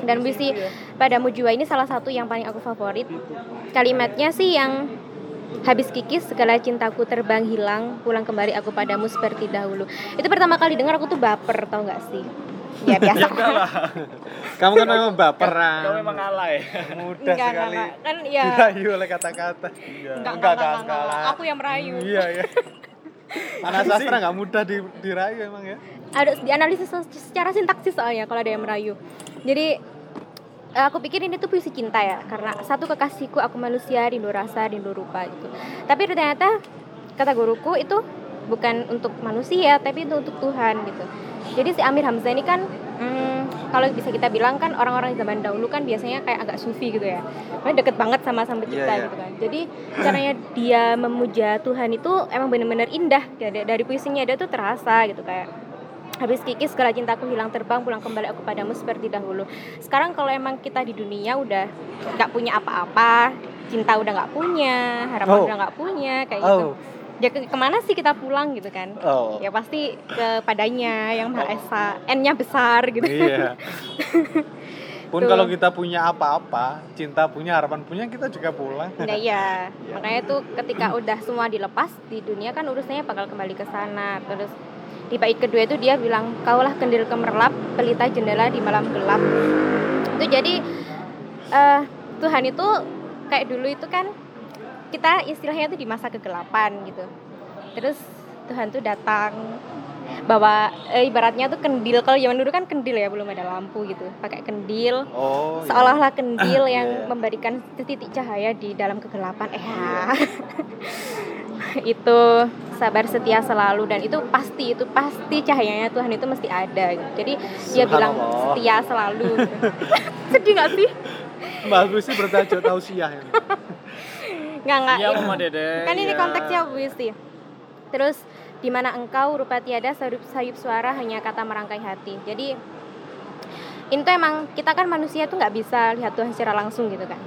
Dan puisi padamu jua ini salah satu yang paling aku favorit. Kalimatnya sih yang habis kikis segala cintaku terbang hilang pulang kembali aku padamu seperti dahulu itu pertama kali dengar aku tuh baper tau nggak sih ya biasa ya enggak lah Kamu kan memang baperan. kau memang kalah ya mudah Enggak, enggak, sekali enggak. kan ya dirayu oleh kata-kata. Iya. enggak, enggak, enggak, enggak, enggak, enggak. aku yang merayu Iya ya. Anak sastra nggak mudah di, dirayu emang ya. harus dianalisis secara sintaksis soalnya kalau ada yang merayu jadi aku pikir ini tuh puisi cinta ya karena satu kekasihku aku manusia rindu rasa rindu rupa gitu. Tapi ternyata kata guruku itu bukan untuk manusia tapi itu untuk Tuhan gitu. Jadi si Amir Hamzah ini kan hmm, kalau bisa kita bilang kan orang-orang zaman dahulu kan biasanya kayak agak sufi gitu ya. Makanya deket banget sama sang pencipta Iya, iya. gitu kan. Jadi caranya dia memuja Tuhan itu emang bener-bener indah Dari- dari puisinya. Dia tuh terasa gitu kayak habis kikis segala cintaku hilang terbang pulang kembali aku padamu seperti dahulu sekarang kalau emang kita di dunia udah nggak punya apa-apa cinta udah nggak punya harapan Oh. udah nggak punya kayak gitu Oh. ya ke- ke mana sih kita pulang gitu kan Oh. ya pasti kepadanya yang maha esa n-nya besar gitu Iya. Pun Tuh. kalau kita punya apa-apa, cinta punya, harapan punya, kita juga pulang. Nah iya, makanya tuh ketika udah semua dilepas di dunia kan urusannya bakal kembali ke sana. Terus di bait kedua itu dia bilang, kaulah kendil kemerlap, pelita jendela di malam gelap. Itu jadi eh Tuhan itu kayak dulu itu kan kita istilahnya tuh di masa kegelapan gitu. Terus Tuhan tuh datang bawa eh, ibaratnya tuh kendil kalau zaman dulu kan kendil ya belum ada lampu gitu pakai kendil Oh. iya. seolah-olah kendil yang Iya. memberikan titik cahaya di dalam kegelapan eh ya. itu sabar setia selalu dan itu pasti itu pasti cahayanya Tuhan itu mesti ada gitu. jadi dia bilang setia selalu gitu. sedih nggak sih Mbak Gusti bertajuk tausiah ini. nggak nggak iya mama dede kan ini iya. konteksnya puisi terus di mana engkau rupa tiada sayup, sayup suara hanya kata merangkai hati jadi itu emang kita kan manusia tuh nggak bisa lihat Tuhan secara langsung gitu kan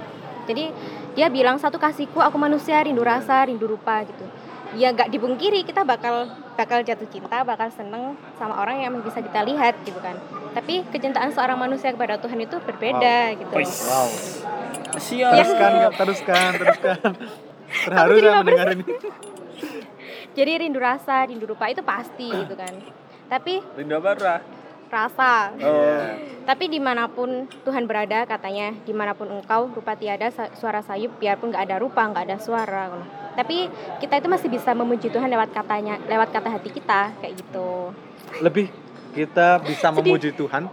jadi dia bilang satu kasihku aku manusia rindu rasa rindu rupa gitu ya nggak dipungkiri kita bakal bakal jatuh cinta bakal seneng sama orang yang bisa kita lihat gitu kan tapi kecintaan seorang manusia kepada Tuhan itu berbeda gitu Wow. Siap. Teruskan, teruskan, teruskan. Terharu saya baper mendengar ini. jadi rindu rasa rindu rupa itu pasti gitu kan tapi Rindu apa, Ra? rasa Oh. tapi di mana pun Tuhan berada katanya di mana pun engkau rupa tiada suara sayup biarpun nggak ada rupa nggak ada suara tapi kita itu masih bisa memuji Tuhan lewat katanya lewat kata hati kita kayak gitu Lebih kita bisa memuji Tuhan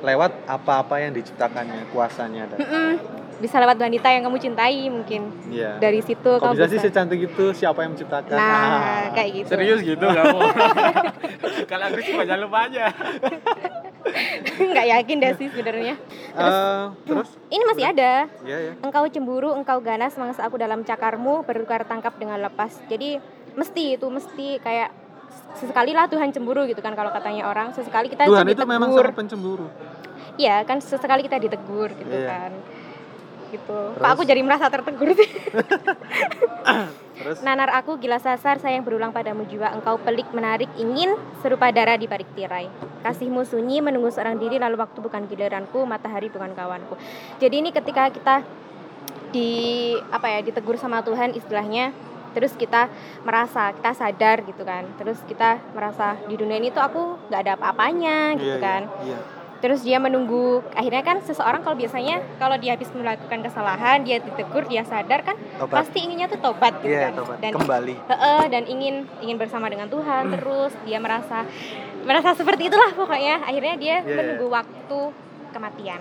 lewat apa-apa yang diciptakannya, kuasanya dan Mm-mm. Bisa lewat wanita yang kamu cintai mungkin Iya. dari situ Kok kamu bisa sih secantik itu siapa yang menciptakan? nah kayak gitu Serius gitu kamu? Kalau aku sih jangan lupa aja. nggak yakin deh sih sebenarnya Eh, terus? ini masih ada Iya ya. engkau cemburu engkau ganas mangsa aku dalam cakarmu bertukar tangkap dengan lepas jadi mesti itu mesti kayak sesekali lah Tuhan cemburu gitu kan kalau katanya orang sesekali kita Tuhan tuh itu memang ditegur. sangat pencemburu. iya kan sesekali kita ditegur gitu Iya. kan gitu. Terus? kok aku jadi merasa tertegur sih? Terus? Nanar aku gila sasar sayang berulang padamu jiwa. Engkau pelik menarik ingin serupa darah di balik tirai. Kasihmu sunyi menunggu seorang diri lalu waktu bukan giliranku matahari bukan kawanku. Jadi ini ketika kita di apa ya ditegur sama Tuhan istilahnya terus kita merasa kita sadar gitu kan. Terus kita merasa di dunia ini tuh aku nggak ada apa-apanya gitu Iya, iya, kan. Iya. Terus dia menunggu akhirnya kan seseorang kalau biasanya kalau dia habis melakukan kesalahan dia ditegur dia sadar kan Tobat. pasti inginnya tuh tobat gitu Iya, kan tobat. dan Kembali. Heeh, dan ingin ingin bersama dengan Tuhan terus dia merasa merasa seperti itulah pokoknya akhirnya dia Iya, iya. menunggu waktu kematian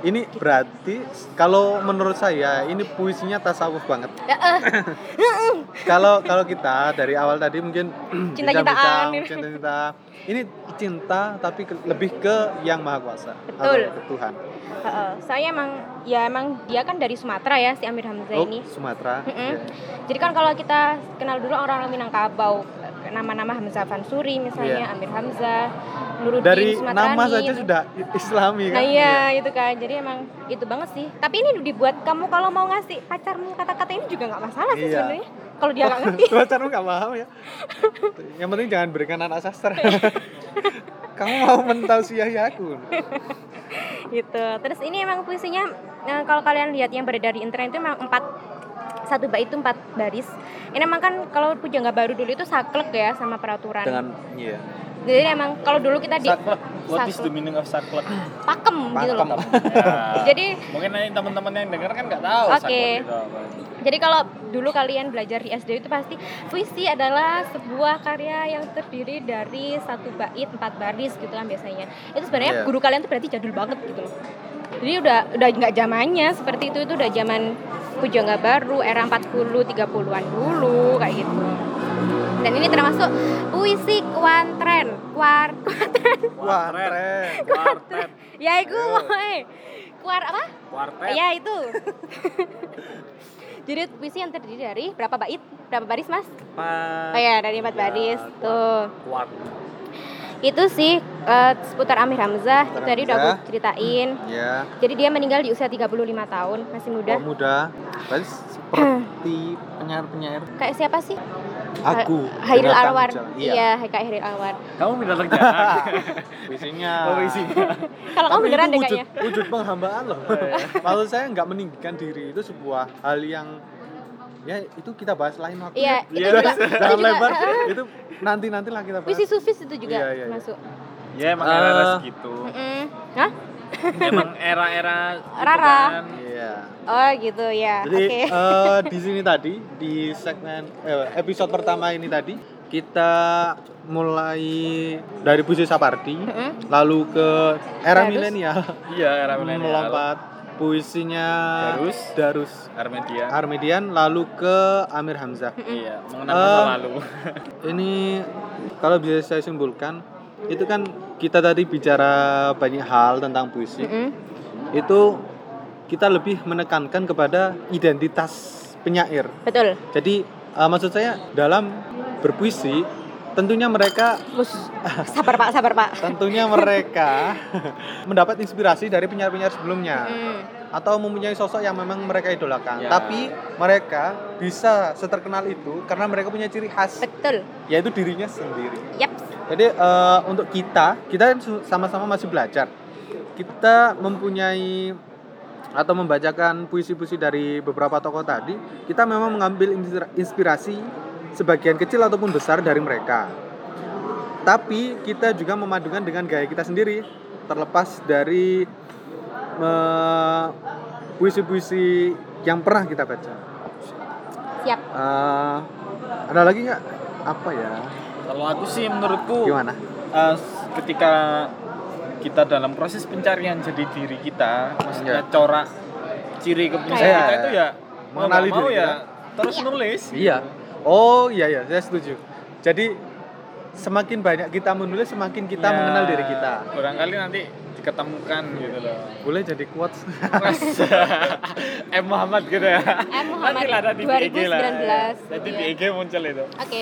Ini berarti kalau menurut saya ini puisinya tasawuf banget. Heeh, Kalau kalau kita dari awal tadi mungkin Cinta-cintaan. bincang-bincang, cinta-cinta. Ini cinta tapi ke- lebih ke yang maha kuasa. Betul. Ke Tuhan. heeh. saya emang ya emang dia kan dari Sumatera ya si Amir Hamzah Oh, ini Sumatera. Mm-mm. Iya. Jadi kan kalau kita kenal dulu orang-orang Minangkabau, nama-nama Hamzah Fansuri misalnya, Iya. Amir Hamzah, Nuruddin Dari Sumatrani. nama saja gitu. sudah islami kan. Nah iya itu kan, jadi emang itu banget sih. Tapi ini dibuat kamu kalau mau ngasih pacarmu kata-kata ini juga nggak masalah sih Iya. sebenarnya. Kalau dia nggak ngerti. Pacarmu gak paham ya. Yang penting jangan berikan anak sastra. Kamu mau mentausiahi aku. gitu. Terus ini emang puisinya eh, kalau kalian lihat yang beredar di internet itu memang empat satu bait itu empat baris. Ini emang kan kalau pujangga baru dulu itu saklek ya sama peraturan. Dengan iya. Jadi emang kalau dulu kita di Saklek. What is the meaning of saklek? pakem, gitu loh. Pakem. Ya. Jadi mungkin nanti teman-teman yang dengar kan nggak tahu Oke. saklek itu apa. Jadi kalau dulu kalian belajar di SD itu pasti puisi adalah sebuah karya yang terdiri dari satu bait empat baris gitu kan biasanya. Itu sebenarnya Iya. guru kalian tuh berarti jadul banget gitu loh. Jadi udah udah nggak zamannya seperti itu itu udah zaman pujangga baru era 40 30-an dulu kayak gitu. Dan ini termasuk puisi kuantren, kuar, keren. Kuartet. ya itu, kuar apa? Kuartet. Ya itu. Jadi puisi yang terdiri dari berapa bait? Berapa baris mas? Empat. Oh ya dari empat baris tuh. Kuat. Itu sih eh, seputar Amir Hamzah. Itu tadi udah aku ceritain. Ya. Jadi dia meninggal di usia 35 tahun, masih muda. Oh, muda. Berarti seperti penyair-penyair Kayak siapa sih? aku. Hairil Anwar. Wijaya. Iya, kayak Hairil Anwar. Kamu minta terjang. Puisinya. Oh, isinya. Kalau kamu beneran deh wujud, kayaknya. wujud penghambaan loh. Maksud saya nggak meninggikan diri itu sebuah hal yang ya itu kita bahas lain waktu. Iya, ya. itu Iya, juga, itu juga lebar. eh, itu nanti nanti lah kita bahas. puisi sufis itu juga Iya, iya, iya. masuk. Ya emang Eh. era-era segitu. Hah? Emang era-era itu Rara. kan. Iya. Oh gitu ya. Jadi Oke. eh, di sini tadi di segmen eh, episode pertama ini tadi kita mulai dari puisi Sapardi Mm-mm. lalu ke era milenial Iya, era milenial. melompat puisinya Darus. Darus Armedia. Armedian lalu ke Amir Hamzah. Iya, mengenang Eh, masa lalu. Ini kalau bisa saya simpulkan itu kan kita tadi bicara banyak hal tentang puisi. Mm-mm. Itu kita lebih menekankan kepada identitas penyair. Betul. Jadi eh, maksud saya dalam berpuisi tentunya mereka Mus. Sabar Pak, sabar Pak. tentunya mereka mendapat inspirasi dari penyair-penyair sebelumnya. Mm. atau mempunyai sosok yang memang mereka idolakan. Ya. Tapi mereka bisa seterkenal itu karena mereka punya ciri khas betul yaitu dirinya sendiri. yap Jadi eh, untuk kita, kita sama-sama masih belajar. Kita mempunyai atau membacakan puisi-puisi dari beberapa tokoh tadi, kita memang mengambil inspira- inspirasi sebagian kecil ataupun besar dari mereka. Tapi kita juga memadukan dengan gaya kita sendiri, terlepas dari puisi-puisi yang pernah kita baca. siap Eh, ada lagi nggak? Apa ya? Kalau aku sih menurutku Gimana? eh, ketika kita dalam proses pencarian jadi diri kita, maksudnya Iya. corak ciri Iya. kita itu ya Mengenali mau diri ya kita. terus nulis. Iya. Oh iya iya, saya setuju. Jadi semakin banyak kita menulis, semakin kita Ya, mengenal diri kita. Barangkali nanti diketemukan gitu loh. Boleh jadi quotes. Mas M Muhammad gitu ya. M Muhammad Nanti lah nanti di IG lah. 2019, Nanti gitu di ya. IG muncul itu. Oke.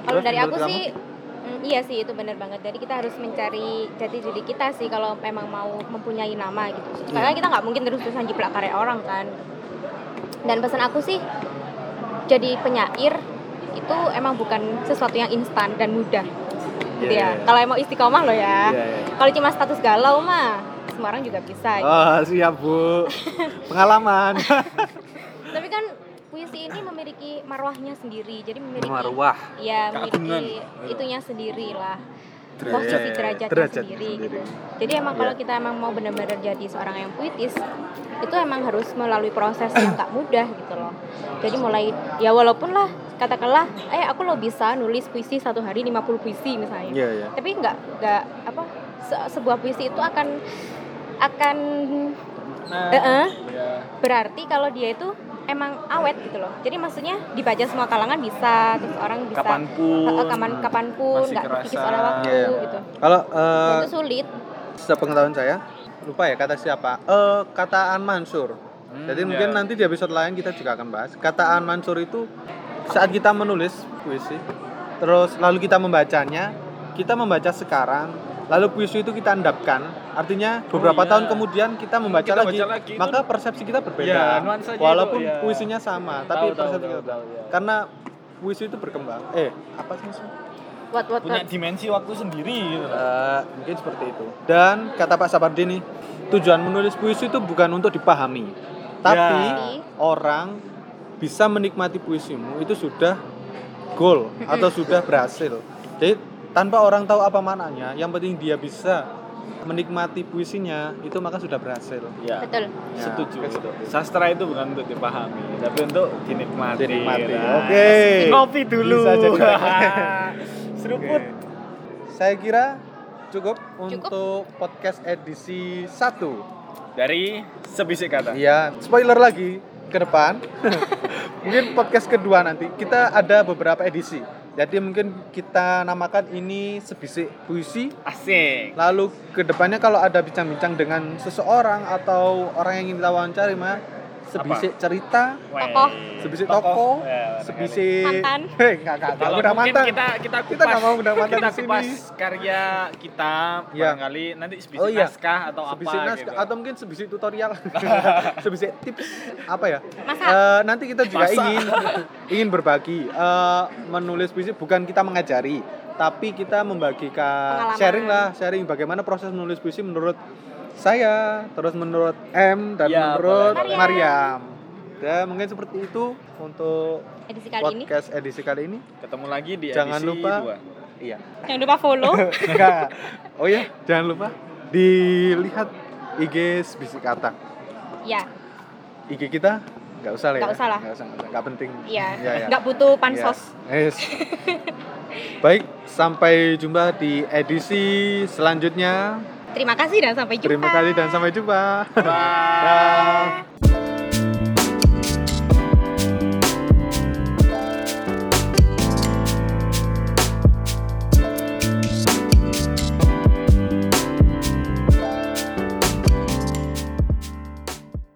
Kalau Terus dari aku menurut sih, mm, iya sih itu benar banget. Jadi kita harus mencari jati diri kita sih kalau memang mau mempunyai nama gitu. Iya. Karena kita nggak mungkin terus-terusan jiplak karya orang kan. Dan pesan aku sih, jadi penyair itu emang bukan sesuatu yang instan dan mudah. Gitu Iya, ya. iya. Kalau emang istiqomah loh ya. Iya, iya. Kalau cuma status galau mah semua orang juga bisa. gitu. Oh, siap, Bu. Pengalaman. Tapi kan puisi ini memiliki marwahnya sendiri. Jadi memiliki Marwah. ya memiliki itunya sendiri lah Derajat. posisi derajatnya Derajat sendiri, sendiri. gitu jadi emang kalau Iya. kita emang mau benar-benar jadi seorang yang puitis itu emang harus melalui proses yang gak mudah gitu loh jadi mulai ya walaupun lah katakanlah eh aku lo bisa nulis puisi satu hari 50 puisi misalnya Iya, iya. tapi nggak nggak apa se- sebuah puisi itu akan akan Nah, Heeh. ya. berarti kalau dia itu emang awet gitu loh jadi maksudnya dibaca semua kalangan bisa terus orang bisa Kapan pun. Eh, kapan kapan pun nggak terkikis oleh waktu Iya. gitu Kalau eh itu sulit sepengetahuan saya, lupa ya kata siapa? Eh kata An Mansur. Hmm, Jadi mungkin ya. nanti di episode lain kita juga akan bahas. Kata An Mansur itu saat kita menulis puisi, terus lalu kita membacanya, kita membaca sekarang, lalu puisi itu kita endapkan. Artinya beberapa iya. tahun kemudian kita membaca Kita lagi, baca lagi, itu- maka persepsi kita berbeda. Ya, Walaupun itu, ya. puisinya sama, Tahu, tapi tahu, persepsi tahu, kita berbeda. tahu, ya. Karena puisi itu berkembang. Eh, apa sih maksudnya? what what punya what dimensi waktu sendiri gitu. loh. Eh, mungkin seperti itu. Dan kata Pak Sapardi nih, tujuan menulis puisi itu bukan untuk dipahami, tapi Ya. orang bisa menikmati puisimu itu sudah goal atau sudah berhasil. Jadi tanpa orang tahu apa maknanya, yang penting dia bisa menikmati puisinya itu maka sudah berhasil. Ya. betul Ya, Setuju. itu. Sastra itu bukan untuk dipahami, tapi untuk dinikmati. Dinikmati. Nah, Oke. Ngopi dulu. Bisa jadi. Seruput. Saya kira cukup, untuk podcast edisi 1. Dari sebisik kata. Iya, spoiler lagi ke depan. mungkin podcast kedua nanti kita ada beberapa edisi. Jadi mungkin kita namakan ini sebisik puisi. Asik. Lalu ke depannya kalau ada bincang-bincang dengan seseorang atau orang yang ingin kita wawancari mah sebisik cerita, Tokoh. sebisik tokoh, Ya, sebisik Mantan. Hei, enggak enggak, enggak Kalau udah mungkin mantan. kita kita kupas, Kita nggak mau undang mantan kita di sini. kupas karya kita Iya. barangkali nanti sebisik Oh iya. naskah atau sebisik apa naskah gitu. atau mungkin sebisik tutorial sebisik tips apa ya Masa? Eh, nanti kita juga Masa? ingin ingin berbagi Eh, menulis puisi bukan kita mengajari tapi kita membagikan Pengalaman. sharing lah sharing bagaimana proses menulis puisi menurut saya terus menurut M dan Ya, menurut boleh. Mariam ya mungkin seperti itu untuk edisi kali ini podcast edisi kali ini Ketemu lagi di Jangan edisi lupa. dua. iya jangan lupa follow oh ya jangan lupa dilihat IG bisik kata ya IG kita nggak usah lah ya Nggak usah lah. nggak usah penting iya Iya, iya. nggak butuh pansos Iya. Yes. baik sampai jumpa di edisi selanjutnya terima kasih dan sampai jumpa terima kasih dan sampai jumpa Bye. Dah.